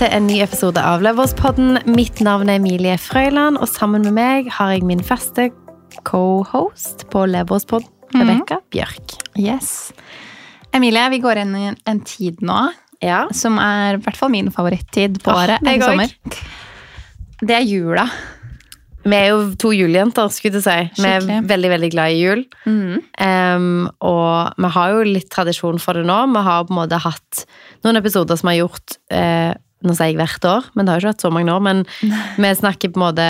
Til en ny episode av Leverspodden. Mitt navn er Emilie Frøyland, og sammen med meg har jeg min faste co-host på Leverspodden, Rebekka mm. Bjørk. Yes. Emilie, vi går inn i en tid nå Ja. som er i hvert fall min favorittid på Ah, året. meg jeg sommer. Det er jula. Vi er jo to julejenter, skulle jeg si. Vi er veldig veldig glad i jul. Mm. Um, og vi har jo litt tradisjon for det nå. Vi har på en måte hatt noen episoder som har gjort eh, Nå sier jeg hvert år, men det har jo ikke vært så mange år. Men vi snakker på en måte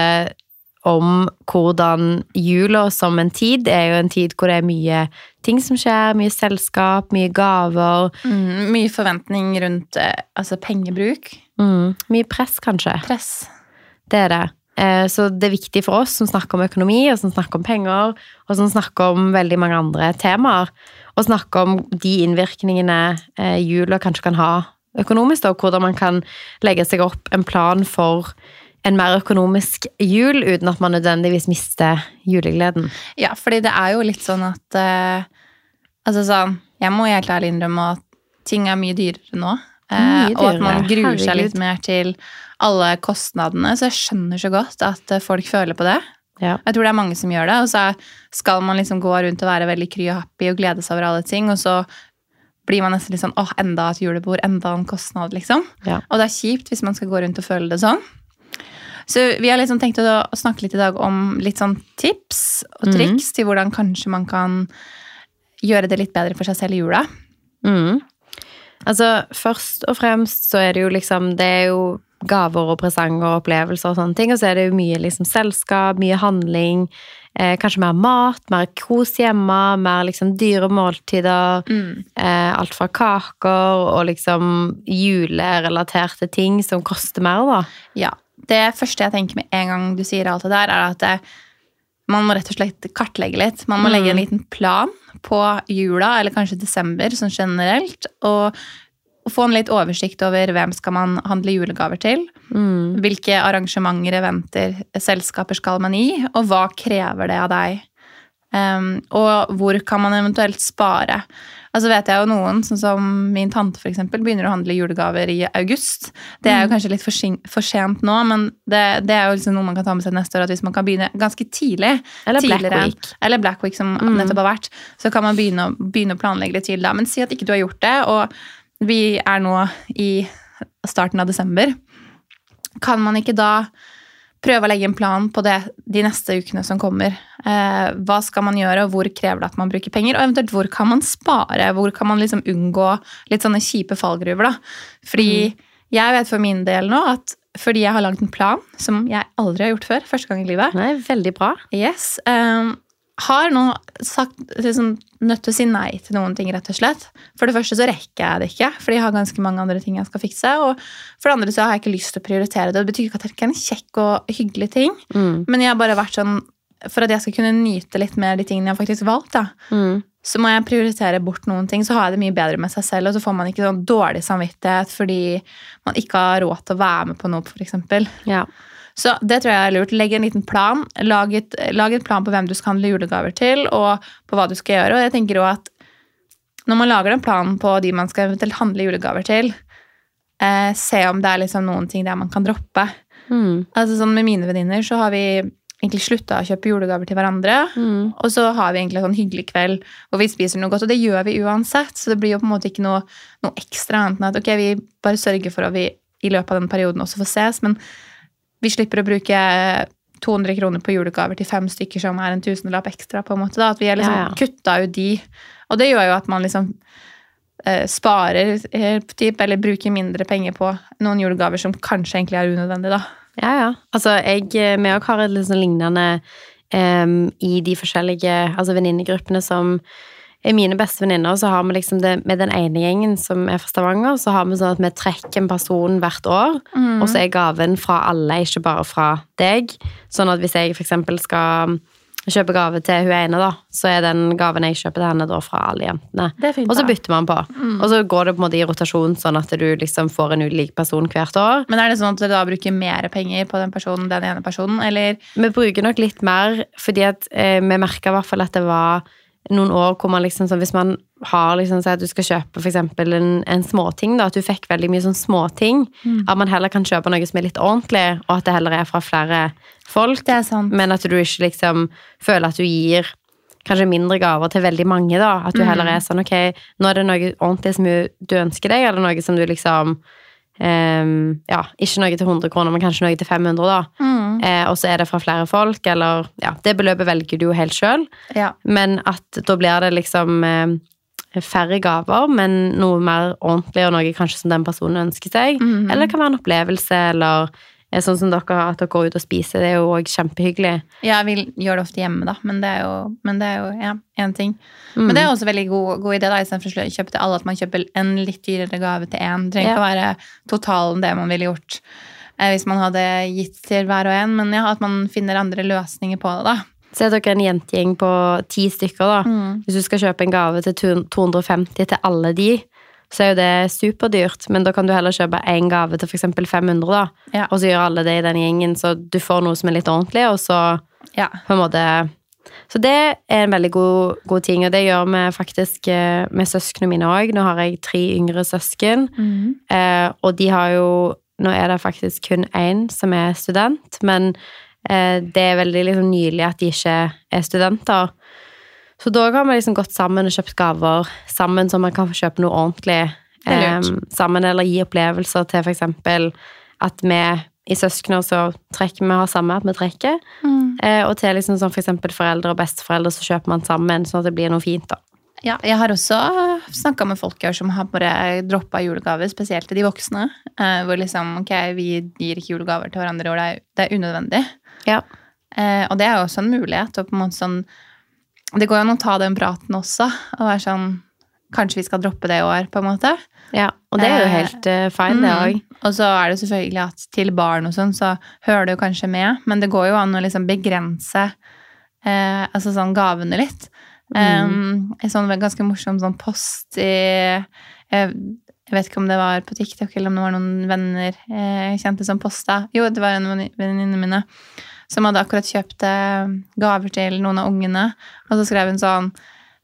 om hvordan jula som en tid er jo en tid hvor det er mye ting som skjer. Mye selskap, mye gaver. Mm, Mye forventning rundt eh, altså pengebruk. Mm, mye press, kanskje. Press. Det er det. Eh, Så det er viktig for oss som snakker om økonomi, og som snakker om penger, og som snakker om veldig mange andre temaer, å snakke om de innvirkningene eh, jula kanskje kan ha økonomisk, og hvordan man kan legge seg opp en plan for en mer økonomisk jul, uten at man nødvendigvis mister julegleden. Ja, fordi det er jo litt sånn at eh, Altså sånn Jeg må helt ærlig innrømme at ting er mye dyrere nå. eh, Mye og at man gruer gruer seg litt mer til alle kostnadene. Så jeg skjønner så godt at eh, folk føler på det. Ja. Jeg tror det er mange som gjør det. Og så skal man liksom gå rundt og være veldig kry og happy og glede seg over alle ting, og så blir man nesten litt sånn åh, enda et julebord, enda en kostnad, liksom. Ja. Og det er kjipt hvis man skal gå rundt og føle det sånn. Så vi har liksom tenkt å å snakke litt i dag om litt sånn tips og triks til hvordan kanskje man kan gjøre det litt bedre for seg selv i jula. Mm. Altså, først og fremst så er det jo liksom Det er jo gaver og presanger og opplevelser og sånne ting, og så er det jo mye liksom selskap, mye handling, eh, kanskje mer mat, mer kos hjemme, mer liksom dyre måltider, eh, alt fra kaker og liksom julerelaterte ting som koster mer, da. Ja. Det første jeg tenker med en gang du sier alt det der, er at det, man må rett og slett kartlegge litt. Man må legge en liten plan på jula, eller kanskje desember sånn generelt, og, få en litt oversikt over hvem skal man handle julegaver til. Hvilke arrangementer, eventer, selskaper skal man i, og hva krever det av deg? Um, og hvor kan man eventuelt spare? Altså vet jeg jo noen, sånn som min tante for eksempel, begynner å handle julegaver i august. Det er jo kanskje litt for, sent nå, men det, det er jo liksom noe man kan ta med seg neste år. At hvis man kan begynne ganske tidlig Eller Black Week. Eller Black Week, som nettopp har vært, så kan man begynne, begynne å planlegge litt tidlig da. Men si at ikke du har gjort det, og vi er nå i starten av desember. Kan man ikke da prøve å legge en plan på det de neste ukene som kommer? Eh, hva skal man gjøre, og hvor krever det at man bruker penger? Og eventuelt hvor kan man spare? Hvor kan man liksom unngå litt sånne kjipe fallgruver? da? Fordi jeg vet for min del nå at fordi jeg har lagd en plan som jeg aldri har gjort før, første gang i livet, Nei, veldig bra. Yes. Um, har nå sagt, liksom, nødt til å si nei til noen ting, rett og slett. For det første så rekker jeg det ikke, fordi jeg har ganske mange andre ting jeg skal fikse. Og for det andre så har jeg ikke lyst til å prioritere det. Det betyr ikke at det ikke er en kjekk og hyggelig ting, Mm. men jeg har bare vært sånn For at jeg skal kunne nyte litt mer de tingene jeg har faktisk valgt, da, Mm. så må jeg prioritere bort noen ting. Så har jeg det mye bedre med seg selv, og så får man ikke sånn dårlig samvittighet fordi man ikke har råd til å være med på noe, f.eks. Ja. Så det tror jeg er lurt. Legg en liten plan. Lag et, lag en plan på hvem du skal handle julegaver til, og på hva du skal gjøre. Og jeg tenker også at når man lager en plan på de man skal eventuelt handle julegaver til, eh, se om det er liksom noen ting der man kan droppe. Mm. Altså sånn Med mine venninner så har vi egentlig slutta å kjøpe julegaver til hverandre. Mm. Og så har vi egentlig en sånn hyggelig kveld hvor vi spiser noe godt, og det gjør vi uansett. Så det blir jo på en måte ikke noe, noe ekstra annet enn at ok, vi bare sørger for at vi i løpet av den perioden også får ses, men vi slipper å bruke 200 kroner på julegaver til fem stykker som er en tusenlapp ekstra. på en måte da, At vi har liksom Ja, ja. kutta ut de. Og det gjør jo at man liksom eh, sparer eh, typ, eller bruker mindre penger på noen julegaver som kanskje egentlig er unødvendig. da. Ja, ja. Altså, jeg, vi òg har et litt sånn lignende um, i de forskjellige altså venninnegruppene som mine beste venninner, så har vi liksom det med den ene gjengen som er fra Stavanger, så har vi sånn at vi trekker en person hvert år, og så er gaven fra alle, ikke bare fra deg. Sånn at hvis jeg eksempel skal kjøpe gave til hun ene, da, så er den gaven jeg kjøper til henne da fra alle jentene. Det fint, og så bytter man på. Og så går det på en måte i rotasjon, sånn at du liksom får en ulik person hvert år. Men er det sånn at dere da bruker mer penger på den personen, den ene personen, eller Vi bruker nok litt mer, fordi at eh, vi merka i hvert fall at det var noen år hvor man liksom sånn Hvis man har liksom at du skal kjøpe eksempel en, en småting, da, at du fikk veldig mye sånn småting. Mm. At man heller kan kjøpe noe som er litt ordentlig, og at det heller er fra flere folk. Det er sant. Men at du ikke liksom føler at du gir kanskje mindre gaver til veldig mange, da. At du heller er sånn ok, nå er det noe ordentlig som du ønsker deg, eller noe som du liksom ehm, Ja, ikke noe til 100 kroner, men kanskje noe til 500, da. Mm. Eh, og så er det fra flere folk, eller Ja, det beløpet velger du jo helt sjøl, Ja. men at da blir det liksom eh, færre gaver, men noe mer ordentlig, og noe kanskje som den personen ønsker seg. Mhm. Eller det kan være en opplevelse, eller sånn som dere, at dere går ut og spiser. Det er jo òg kjempehyggelig. Ja, vi gjør det ofte hjemme, da, men det er jo, men det er jo ja, én ting. Mm. Men det er også veldig god, god idé, da, istedenfor å kjøpe til alle, at man kjøper en litt dyrere gave til én. Trenger ikke å være totalen det man ville gjort eh, hvis man hadde gitt til hver og en, men ja, at man finner andre løsninger på det, da. Se dere er en jentegjeng på ti stykker, da. Mm. Hvis du skal kjøpe en gave til 250 til alle de, så er jo det superdyrt. Men da kan du heller kjøpe én gave til f.eks. 500, da. Ja. Og så gjør alle det i den gjengen, så du får noe som er litt ordentlig, og så Ja. på en måte Så det er en veldig god, god ting, og det gjør vi faktisk eh, med søsknene mine òg. Nå har jeg tre yngre søsken, Mm. eh, og de har jo Nå er det faktisk kun én som er student, men eh, det er veldig liksom nylig at de ikke er studenter. Så da har vi liksom gått sammen og kjøpt gaver sammen, så man kan få kjøpe noe ordentlig eh, sammen, eller gi opplevelser til for eksempel at vi i søskner så trekker vi har samme at vi trekker, Mm. eh, og til liksom sånn for eksempel foreldre og besteforeldre så kjøper man sammen, sånn at det blir noe fint da. Ja, jeg har også snakka med folk her som har bare droppa julegaver, spesielt til de voksne. eh, Hvor liksom ok, vi gir ikke julegaver til hverandre, og det er, det er unødvendig. Ja. Eh, og det er jo også en mulighet. Og på en måte sånn, det går jo an å ta den praten også, og være sånn Kanskje vi skal droppe det i år, på en måte. Ja, og det er jo Eh, helt uh, fine, det Mm. òg. Og så er det selvfølgelig at til barn og sånn, så hører det jo kanskje med, men det går jo an å liksom begrense eh, altså sånn gavene litt. Um, en sånn ganske morsom sånn post i jeg, jeg vet ikke om det var på TikTok eller om det var noen venner eh, kjente som posta. Jo, det var en av venninnene mine som hadde akkurat kjøpt eh, gaver til noen av ungene. Og så skrev hun sånn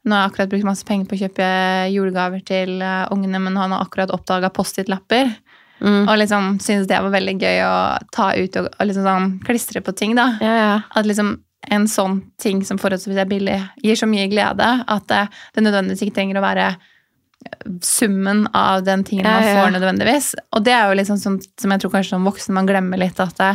Nå har jeg akkurat brukt masse penger på å kjøpe julegaver til eh, ungene, men han har akkurat oppdaga Post-It-lapper. Mm. Og liksom syntes det var veldig gøy å ta ut og, og liksom sånn klistre på ting, da. Ja, ja. At liksom en sånn ting som forholdsvis er billig, gir så mye glede at det, det nødvendigvis ikke trenger å være summen av den tingen Ja, man ja. får nødvendigvis. Og det er jo liksom sånn som jeg tror kanskje som voksen man glemmer litt at det,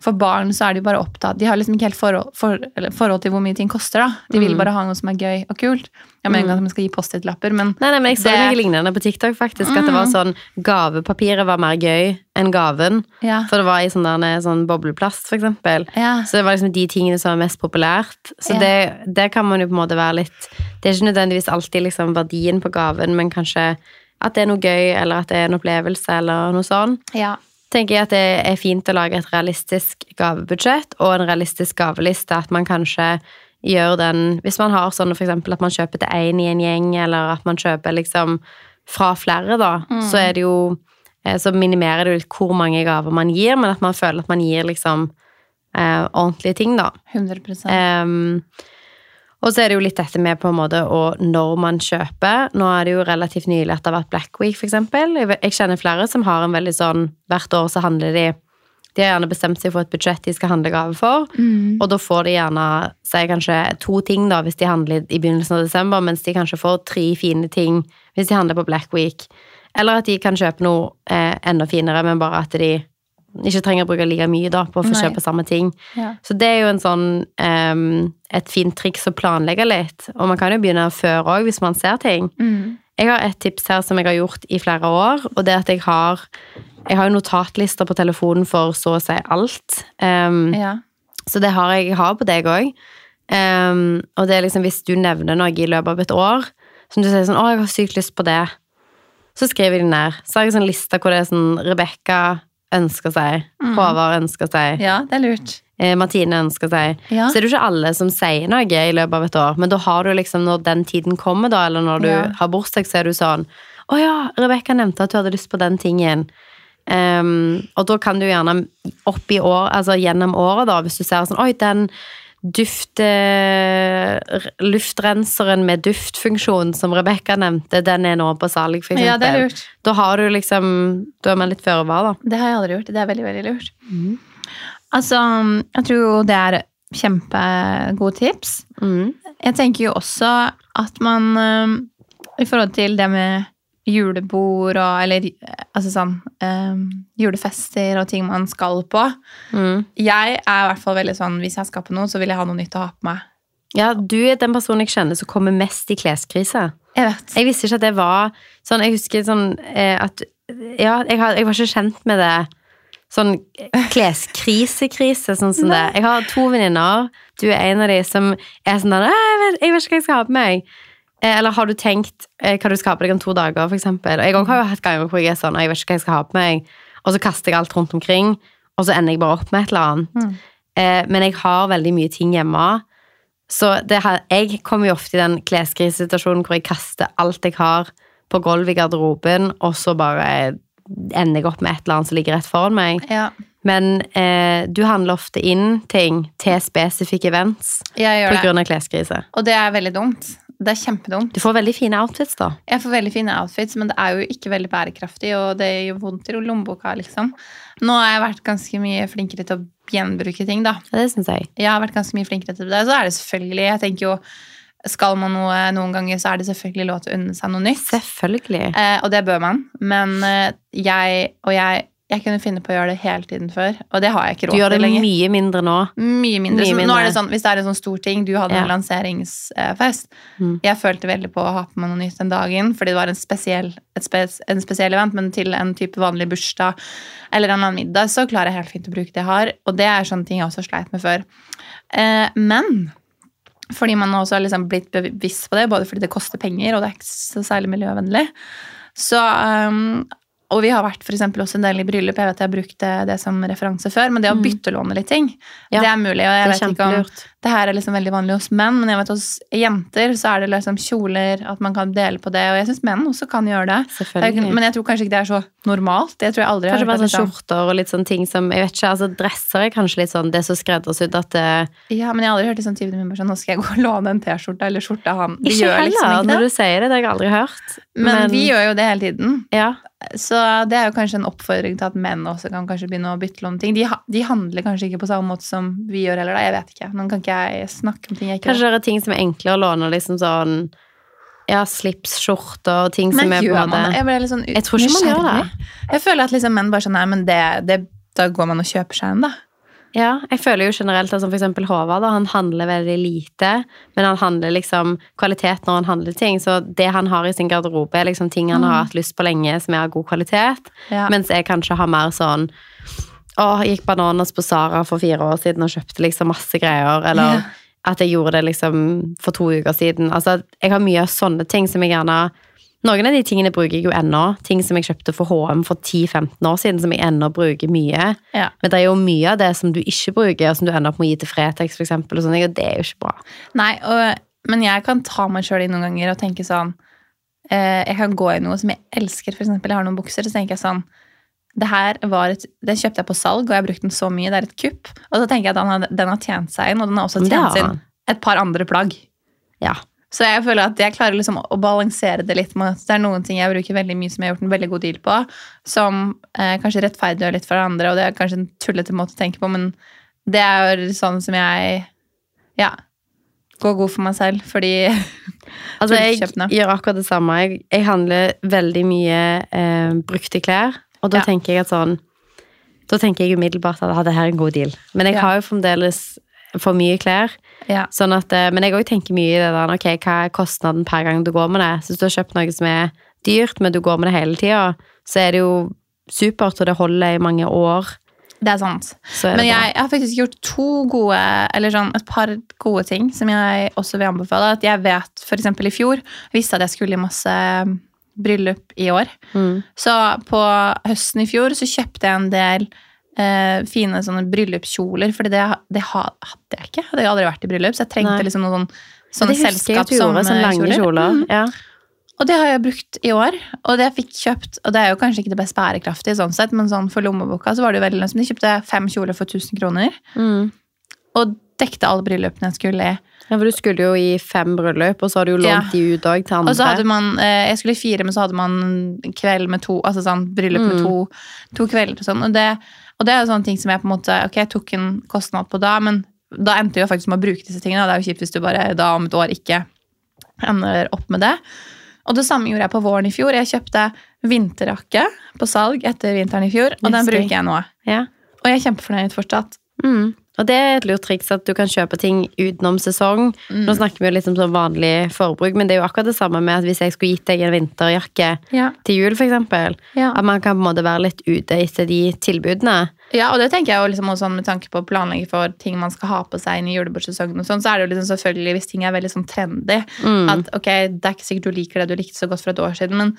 for barn så er de bare opptatt De har liksom ikke helt forhold, for, forhold til hvor mye ting koster. da. De vil Mm. bare ha noe som er gøy og kult. Jeg mener ikke at man skal gi Post-It-lapper, men Nei, nei, men jeg så Det- noe lignende på TikTok, faktisk. At det var sånn gavepapiret var mer gøy enn gaven. ja. For det var i sånn, der, sånn bobleplast, for eksempel. ja. Så det var liksom de tingene som var mest populært. Så Ja. det, det kan man jo på en måte være litt Det er ikke nødvendigvis alltid liksom verdien på gaven, men kanskje at det er noe gøy, eller at det er en opplevelse, eller noe sånt. ja. Tenker jeg at det er fint å lage et realistisk gavebudsjett og en realistisk gaveliste. At man kanskje gjør den Hvis man har sånn eksempel at man kjøper til én i en gjeng, eller at man kjøper liksom fra flere, da, så er det jo eh, Så minimerer det jo litt hvor mange gaver man gir, men at man føler at man gir liksom eh, ordentlige ting, da. 100 Ehm, og så er det jo litt dette med på en måte og når man kjøper. Nå er det jo relativt nylig at det har vært Black Week. Jeg, jeg kjenner flere som har en veldig sånn Hvert år så handler de De har gjerne bestemt seg for et budsjett de skal handle gave for. Mm. Og da får de gjerne si kanskje to ting da, hvis de handler i begynnelsen av desember, mens de kanskje får tre fine ting hvis de handler på Black Week. Eller at de kan kjøpe noe eh, enda finere, men bare at de ikke trenger å bruke like mye da, på å få Nei. kjøpe samme ting. Ja. Så det er jo en sånn um, et fint triks å planlegge litt. Og man kan jo begynne før òg, hvis man ser ting. Mm. Jeg har et tips her som jeg har gjort i flere år, og det er at jeg har jeg har jo notatlister på telefonen for så å si alt. Um, ja. så det har jeg, har på deg òg. og det er liksom hvis du nevner noe i løpet av et år, som du sier sånn 'Å, jeg har sykt lyst på det', så skriver jeg det ned. Så har jeg sånn liste hvor det er sånn Rebekka ønsker seg, Håvard ønsker seg, ja, det er lurt. eh, Martine ønsker seg. Ja. Så er det jo ikke alle som sier noe i løpet av et år, men da har du liksom, når den tiden kommer, da, eller når du Ja. har bursdag, så er du sånn 'Å ja, Rebekka nevnte at du hadde lyst på den tingen'. Um, og da kan du gjerne opp i år, altså gjennom året, da, hvis du ser sånn Oi, den, duft, eh, luftrenseren med duftfunksjon som Rebekka nevnte, den er nå på salg, for eksempel. Ja, det er lurt. Da har du liksom Da er man litt føre var, da. Det har jeg aldri gjort. Det er veldig, veldig lurt. Altså, jeg tror det er kjempegode tips. Mm. Jeg tenker jo også at man I forhold til det med julebord og Eller eh, altså sånn um, julefester og ting man skal på. Mm. Jeg er i hvert fall veldig sånn hvis jeg skal på noe, så vil jeg ha noe nytt å ha på meg. Ja, du er den personen jeg kjenner som kommer mest i kleskrise. Jeg vet. Jeg visste ikke at det var sånn Jeg husker sånn eh, at Ja, jeg, har, jeg var ikke kjent med det. Sånn kleskrisekrise, sånn som det. Jeg har to venninner, du er en av de, som er sånn der jeg vet ikke hva jeg skal ha på meg. Eh, Eller har du tenkt eh, hva du skal ha på deg om to dager. Og jeg har jo hatt ganger hvor jeg er sånn og jeg vet ikke hva jeg skal ha på meg. Og så kaster jeg alt rundt omkring, og så ender jeg bare opp med et eller annet. Mm. Eh, Men jeg har veldig mye ting hjemme. Så det her, jeg kommer jo ofte i den kleskrisesituasjonen hvor jeg kaster alt jeg har på gulvet i garderoben, og så bare ender jeg opp med et eller annet som ligger rett foran meg. Ja, Men eh, du handler ofte inn ting til spesifikke events pga. på grunn av kleskrise. Og det er veldig dumt. Det er kjempedumt. Du får veldig fine outfits, da. Jeg får veldig fine outfits, men det er jo ikke veldig bærekraftig, og det gjør vondt i lommeboka, liksom. Nå har jeg vært ganske mye flinkere til å gjenbruke ting, da. Det syns jeg. Jeg har vært ganske mye flinkere til det. Så er det selvfølgelig, jeg tenker jo, skal man noe noen ganger, så er det selvfølgelig lov til å unne seg noe nytt. Selvfølgelig. Eh, og det bør man. Men eh, jeg og jeg jeg kunne finne på å gjøre det hele tiden før, og det har jeg ikke råd til lenger. Du gjør det mye mindre nå. Mye mindre. Mye mindre. Nå er det sånn, hvis det er en sånn stor ting, du hadde Ja. en lanseringsfest. Mm. Jeg følte veldig på å ha på meg noe nytt den dagen, fordi det var en spesiell, et spes, en spesiell event, men til en type vanlig bursdag eller en annen middag, så klarer jeg helt fint å bruke det jeg har. Og det er sånne ting jeg også sleit med før. Eh, men fordi man også har liksom blitt bevisst på det, både fordi det koster penger, og det er ikke så særlig miljøvennlig. Så, um, og vi har vært for eksempel også en del i bryllup. Jeg vet jeg har brukt det, det som referanse før, men det å Mm. byttelåne litt ting, Ja, det er mulig. Og jeg vet ikke om. Det her er liksom veldig vanlig hos menn, men jeg vet hos jenter så er det liksom kjoler, at man kan dele på det, og jeg syns menn også kan gjøre det. Men jeg tror kanskje ikke det er så normalt. Det tror jeg aldri Kanskje bare sånn liksom, skjorter og litt sånne ting som Jeg vet ikke, altså Dresser er kanskje litt sånn Det er så skreddersydd at det Ja, men jeg har aldri hørt liksom typen min bare sånn Nå skal jeg gå og låne en T-skjorte eller skjorte av han. De Ikke gjør heller, liksom ikke når du sier det. Det har jeg aldri hørt. Men, vi gjør jo det hele tiden. Ja, Så det er jo kanskje en oppfordring til at menn også kan kanskje begynne å bytte om ting. De, de handler kanskje ikke på samme måte som vi gjør heller, da. Jeg vet ikke. Nå kan ikke jeg snakke om ting jeg ikke Kanskje det er ting som er enklere å låne, liksom sånn Ja, slips, skjorter og ting Men som er på en måte Jeg, sånn Jeg tror ikke man gjør det. Jeg føler at liksom menn bare sånn Nei, men det, det, da går man og kjøper seg en, da. Ja, jeg føler jo generelt at som eksempel Håvard, han handler veldig lite, men han handler liksom kvalitet når han handler ting, så det han har i sin garderobe er liksom ting han har hatt lyst på lenge, som er av god kvalitet, Ja. mens jeg kanskje har mer sånn Å, jeg gikk bananas på Sara for fire år siden og kjøpte liksom masse greier, eller Ja. at jeg gjorde det liksom for to uker siden. Altså, jeg har mye av sånne ting som jeg gjerne Noen av de tingene bruker jeg jo ennå. Ting som jeg kjøpte for HM for 10-15 år siden, som jeg ennå bruker mye. Ja. Men det er jo mye av det som du ikke bruker, og som du ender opp med å gi til Fretex, for eksempel, og sånn, og det er jo ikke bra. Nei, og, men jeg kan ta meg sjøl i noen ganger og tenke sånn eh, Jeg kan gå i noe som jeg elsker, eksempel. Jeg har noen bukser, så tenker jeg sånn det her var et, Den kjøpte jeg på salg, og jeg har brukt den så mye. Det er et kupp. Og så tenker jeg at den har, den har tjent seg inn, og den har også tjent ja. inn et par andre plagg. Ja. Så jeg føler at jeg klarer liksom å balansere det litt med at det er noen ting jeg bruker veldig mye som jeg har gjort en veldig god deal på, som eh, kanskje rettferdiggjør litt for det andre, og det er kanskje en tullete måte å tenke på, men det er jo sånn som jeg ja, går god for meg selv, fordi Altså, jeg gjør akkurat det samme. Jeg, jeg handler veldig mye eh, brukte klær, og da Ja. tenker jeg at sånn Da tenker jeg umiddelbart at dette det her er en god deal. Men jeg Ja. har jo fremdeles for mye klær. ja, Sånn at, eh, men jeg òg tenker mye i det der ok, hva er kostnaden per gang du går med det. Så hvis du har kjøpt noe som er dyrt, men du går med det hele tida, så er det jo supert, og det holder i mange år. det er sant. Er Men jeg, jeg har faktisk gjort to gode, eller sånn et par gode ting som jeg også vil anbefale. At jeg vet, for eksempel i fjor, visste at jeg skulle i masse bryllup i år. Mm. Så på høsten i fjor så kjøpte jeg en del eh, fine sånne bryllupskjoler, for det, det hadde jeg ikke. Hadde jeg aldri vært i bryllup, så jeg trengte Nei. liksom noen sånne du gjorde, sånne lange selskapskjoler. kjoler. Mm. Ja. Og det har jeg brukt i år, og det jeg fikk kjøpt, og det er jo kanskje ikke det best bærekraftige sånn sett, men sånn for lommeboka så var det jo veldig lønnsomt. De kjøpte fem kjoler for 1000 kroner. Mm. Og dekte alle bryllupene jeg skulle i. Ja, for du skulle jo i fem bryllup, og så har du jo Ja. lånt de ut òg til andre. Og så hadde man, eh, Jeg skulle i fire, men så hadde man kveld med to altså sånn, bryllup med Mm. to, to kvelder og sånn. Og det, og det er jo sånne ting som jeg på en måte Ok, jeg tok en kostnad på da, men da endte jeg faktisk med å bruke disse tingene. og Det er jo kjipt hvis du bare da om et år ikke ender opp med det. Og det samme gjorde jeg på våren i fjor. Jeg kjøpte vinterjakke på salg etter vinteren i fjor, og den bruker jeg nå. Ja. Og jeg er kjempefornøyd fortsatt. Mm. Og det er et lurt triks at du kan kjøpe ting utenom sesong. Mm. Nå snakker vi jo litt om sånn vanlig forbruk, men det er jo akkurat det samme med at hvis jeg skulle gitt deg en vinterjakke Ja. til jul, for eksempel, Ja. at man kan på en måte være litt ute etter de tilbudene. Ja, og det tenker jeg jo liksom også sånn med tanke på å planlegge for ting man skal ha på seg inn i julebordsesongen og sånn, så er det jo liksom selvfølgelig hvis ting er veldig sånn trendy, Mm. at ok, det er ikke sikkert du liker det du likte så godt for et år siden, men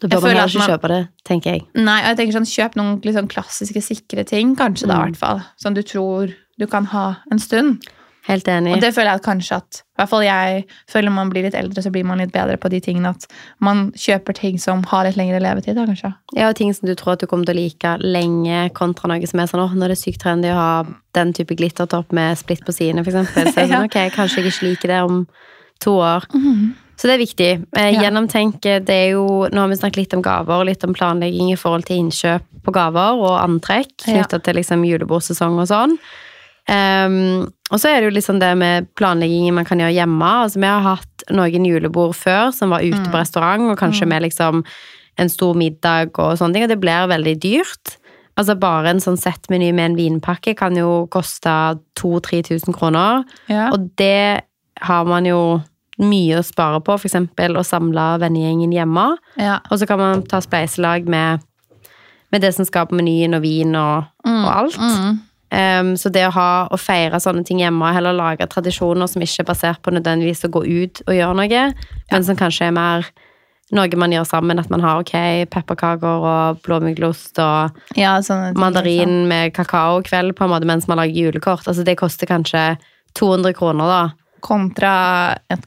Da bør man heller ikke kjøpe det, tenker jeg. nei, og jeg tenker sånn, kjøp noen liksom klassiske sikre ting, kanskje da i Mm. hvert fall, som du tror du kan ha en stund. Helt enig. Og det føler jeg at kanskje at, i hvert fall jeg føler man blir litt eldre, så blir man litt bedre på de tingene at man kjøper ting som har litt lengre levetid da, kanskje. Ja, og ting som du tror at du kommer til å like lenge, kontra noe som er sånn åh, nå er det sykt trendy å ha den type glittertopp med splitt på sidene, eksempel. Så sånn, ok, kanskje jeg ikke liker det om to år. Så det er viktig. Eh, Ja. Gjennomtenk, det er jo Nå har vi snakket litt om gaver og litt om planlegging i forhold til innkjøp på gaver og antrekk Ja. til liksom julebordsesong og sånn. Ehm, og så er det jo liksom det med planleggingen man kan gjøre hjemme. Altså, vi har hatt noen julebord før som var ute Mm. på restaurant, og kanskje med liksom en stor middag og sånne ting, og det blir veldig dyrt. Altså Bare en sånn settmeny med en vinpakke kan jo koste 2000-3000 kroner. Ja. Og det har man jo mye å spare på, f.eks. å samle vennegjengen hjemme. ja. Og så kan man ta spleiselag med, med det som skal på menyen, og vin og, og alt. Mm. Um, så det å ha og feire sånne ting hjemme, heller lage tradisjoner som ikke er basert på nødvendigvis å gå ut og gjøre noe, men som kanskje er mer noe man gjør sammen. At man har ok, pepperkaker og blåmuggost og ja, ting, mandarin sånn. med kakaokveld på en måte mens man lager julekort. Altså det koster kanskje 200 kroner, da, Kontra et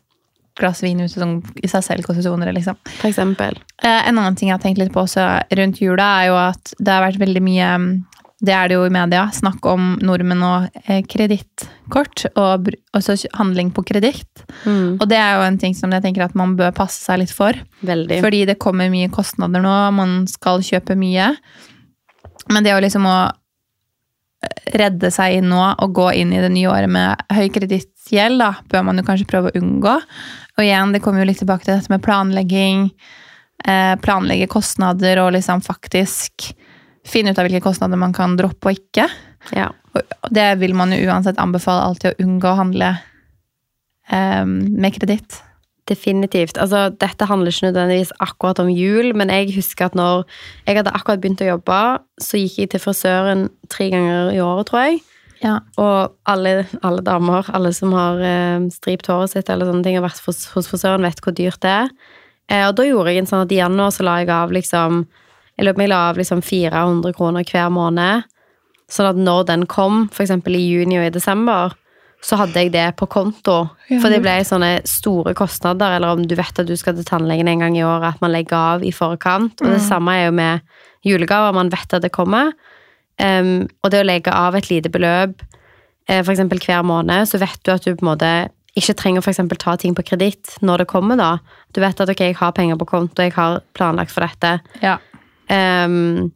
glass vin ute som i seg selv koster 200, liksom. for eksempel. Eh, En annen ting jeg har tenkt litt på også rundt jula, er jo at det har vært veldig mye det er det jo i media. Snakk om nordmenn og eh, kredittkort, og også handling på kreditt. Mm, Og det er jo en ting som jeg tenker at man bør passe seg litt for. veldig. Fordi det kommer mye kostnader nå, man skal kjøpe mye. Men det å liksom å redde seg inn nå og gå inn i det nye året med høy kredittgjeld, da, bør man jo kanskje prøve å unngå. Og igjen, det kommer jo litt tilbake til dette med planlegging. Eh, planlegge kostnader og liksom faktisk finne ut av hvilke kostnader man kan droppe og ikke. Ja. Det vil man jo uansett anbefale alltid å unngå å handle um, med kreditt. Definitivt. Altså, dette handler ikke nødvendigvis akkurat om jul, men jeg husker at når jeg hadde akkurat begynt å jobbe, så gikk jeg til frisøren tre ganger i året, tror jeg. Ja. Og alle, alle damer, alle som har eh, stript håret sitt eller sånne ting, har vært hos, hos frisøren, vet hvor dyrt det er. Eh, og da gjorde jeg en sånn at i januar så la jeg av liksom Jeg lurer på om jeg la av liksom 400 kroner hver måned. Sånn at når den kom, eksempel i juni og i desember, så hadde jeg det på konto. For det ble sånne store kostnader, eller om du vet at du skal til tannlegen en gang i året, at man legger av i forkant. Og det Mm. samme er jo med julegaver, man vet at det kommer. Um, og det å legge av et lite beløp, f.eks. for eksempel hver måned, så vet du at du på en måte ikke trenger for eksempel ta ting på kreditt når det kommer, da. Du vet at ok, jeg har penger på konto, jeg har planlagt for dette. Ja. Um,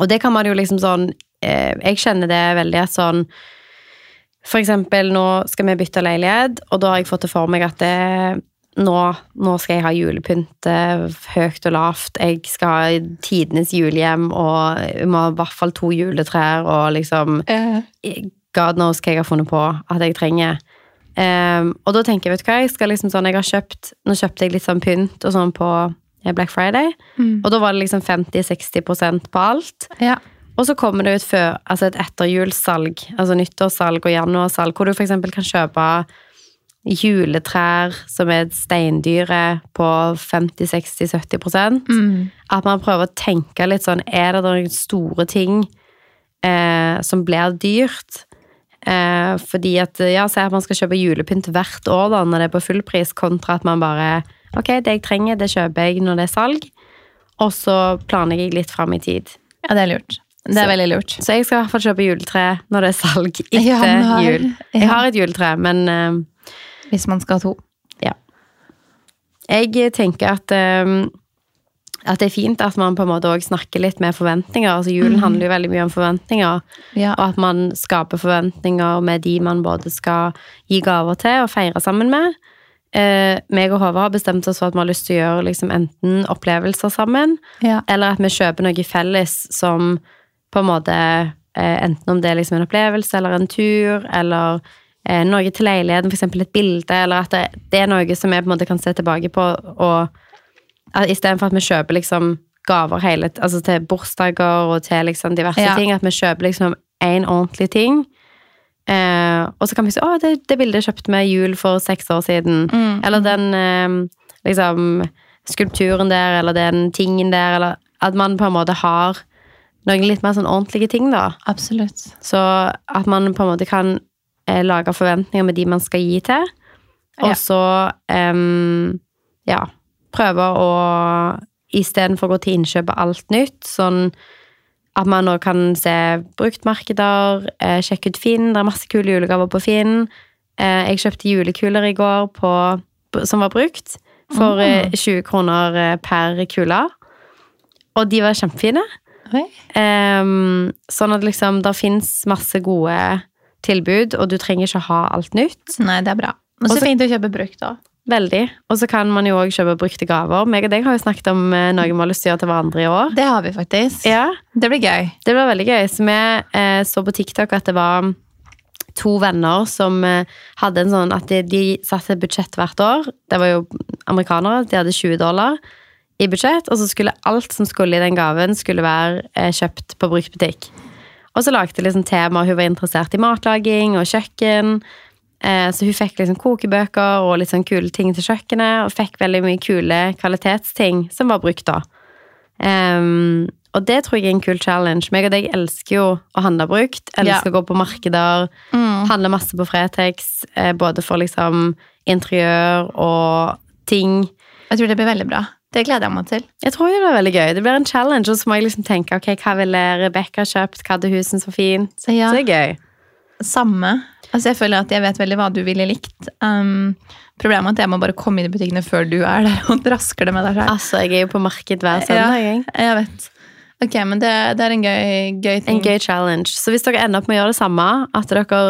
og det kan man jo liksom sånn eh, Jeg kjenner det veldig at sånn For eksempel, nå skal vi bytte leilighet, og da har jeg fått det for meg at det, nå, nå skal jeg ha julepynt eh, høyt og lavt. Jeg skal ha tidenes julehjem, og må ha i hvert fall to juletrær, og liksom God knows hva jeg har funnet på at jeg trenger. Um, og da tenker jeg, vet du hva, jeg skal liksom sånn, jeg har kjøpt, nå kjøpte jeg litt sånn pynt og sånn på Black Friday, Mm. og da var det liksom 50-60% på alt. ja. Og så kommer det ut før, altså et etterjulssalg, altså nyttårssalg og januarsalg, hvor du eksempel kan kjøpe juletrær som er steindyre på 50-60-70 Mm. At man prøver å tenke litt sånn, er det noen store ting eh, som blir dyrt? Eh, fordi at, ja, si at man skal kjøpe julepynt hvert år da, når det er på fullpris, kontra at man bare, ok, det jeg trenger, det kjøper jeg når det er salg. Og så planlegger jeg litt frem i tid. ja, det er lurt. Det er veldig lurt. Så jeg skal i hvert fall kjøpe juletre når det er salg etter Ja, har- jul. ja. Jeg har et juletre, men uh, Hvis man skal ha to. Ja. jeg tenker at uh, at det er fint at man på en måte også snakker litt med forventninger. Altså Julen handler jo veldig mye om forventninger. Ja. Og at man skaper forventninger med de man både skal gi gaver til og feire sammen med. Eh, meg og Håvard har bestemt oss for at vi har lyst til å gjøre liksom enten opplevelser sammen, Ja. eller at vi kjøper noe felles som på en måte eh, Enten om det er liksom en opplevelse eller en tur, eller eh, noe til leiligheten, f.eks. et bilde, eller at det, det er noe som vi på en måte kan se tilbake på, og at istedenfor at vi kjøper liksom gaver hele, altså til bursdager og til liksom diverse Ja. ting, at vi kjøper liksom én ordentlig ting. Eh, og så kan vi si 'Å, det, det bildet kjøpte vi jul for seks år siden'. Mm. Eller den eh, liksom skulpturen der, eller den tingen der, eller at man på en måte har noen litt mer sånn ordentlige ting, da. Absolutt. Så at man på en måte kan eh, lage forventninger med de man skal gi til, og Ja. så ja, prøve å istedenfor å gå til innkjøp av alt nytt, sånn at man nå kan se bruktmarkeder, eh, sjekke ut Finn, det er masse kule julegaver på Finn. Eh, jeg kjøpte julekuler i går på, som var brukt, for eh, 20 kroner eh, per kule. Og de var kjempefine. Ehm, sånn at liksom det fins masse gode tilbud, og du trenger ikke ha alt nytt. Nei, det er bra. Og så fint å kjøpe brukt òg. Veldig. Og så kan man jo òg kjøpe brukte gaver. Meg og deg har jo snakket om eh, noe vi har lyst til å gjøre til hverandre i år. Det har vi faktisk. Ja, Det blir gøy. Det blir veldig gøy. Så vi eh, så på TikTok at det var to venner som eh, hadde en sånn at de, de satte et budsjett hvert år. Det var jo amerikanere. De hadde 20 dollar i budsjett, og så skulle alt som skulle i den gaven, skulle være eh, kjøpt på bruktbutikk. Og så lagde de liksom tema. Hun var interessert i matlaging og kjøkken. Eh, Så hun fikk liksom kokebøker og litt sånn kule ting til kjøkkenet, og fikk veldig mye kule kvalitetsting som var brukt da. Um, og det tror jeg er en kul challenge. Meg og deg elsker jo å handle brukt. Elsker å gå på markeder. Mm. Handle masse på Fretex, eh, både for liksom interiør og ting. Jeg tror det blir veldig bra. Det gleder jeg meg til. Jeg tror det blir veldig gøy. Det blir en challenge, og så må jeg liksom tenke ok, hva ville Rebekka kjøpt, hva hadde hun syntes var fint. Ja. Så det er gøy. Samme. Altså, jeg føler at jeg vet veldig hva du ville likt. Um, problemet er at jeg må bare komme inn i butikkene før du er der og drasker det med deg selv. Altså, jeg er jo på marked hver søndag. jeg. Jeg vet. Ok, men det, det er en gøy, gøy ting. En gøy challenge. Så hvis dere ender opp med å gjøre det samme, at dere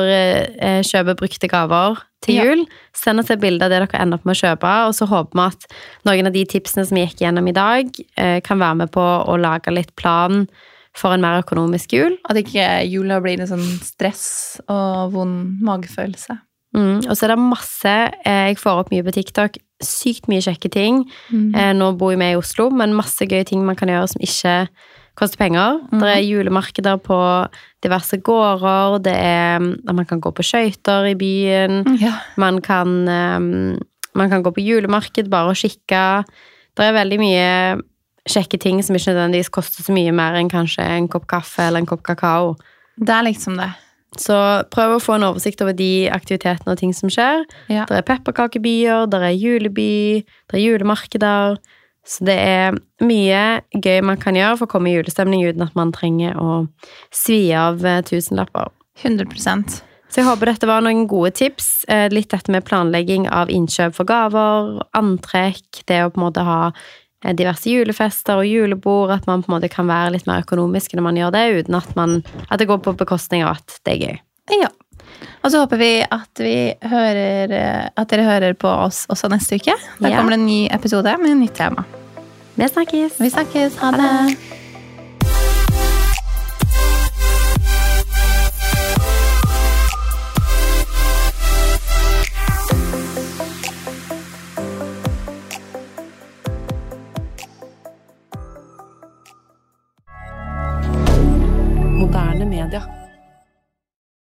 eh, kjøper brukte gaver til Ja. jul, send oss et bilde av det dere ender opp med å kjøpe, og så håper vi at noen av de tipsene som vi gikk gjennom i dag, eh, kan være med på å lage litt plan for en mer økonomisk jul. At ikke jula blir en sånn stress og vond magefølelse. Mm. Og så er det masse eh, Jeg får opp mye på TikTok. Sykt mye kjekke ting. Mm. Eh, nå bor vi i Oslo, men masse gøye ting man kan gjøre som ikke koster penger. Det er julemarkeder på diverse gårder. Det er at Man kan gå på skøyter i byen. Ja. Man kan, eh, man kan gå på julemarked bare og kikke. Det er veldig mye kjekke ting som ikke nødvendigvis koster så mye mer enn kanskje en kopp kaffe eller en kopp kakao. Det er liksom det. Så prøv å få en oversikt over de aktivitetene og ting som skjer. Ja. Det er pepperkakebyer, det er juleby, det er julemarkeder. Så det er mye gøy man kan gjøre for å komme i julestemning uten at man trenger å svi av eh, tusenlapper. 100% Så jeg håper dette var noen gode tips. Eh, Litt dette med planlegging av innkjøp for gaver, antrekk, det å på en måte ha diverse julefester og julebord, at man på en måte kan være litt mer økonomisk når man gjør det, uten at, man, at det går på bekostning av at det er gøy. Ja. Og så håper vi at, vi hører, eh, at dere hører på oss også neste uke. Da Ja. kommer det en ny episode med et nytt tema. Vi snakkes! Vi snakkes. Ha det. Moderne media.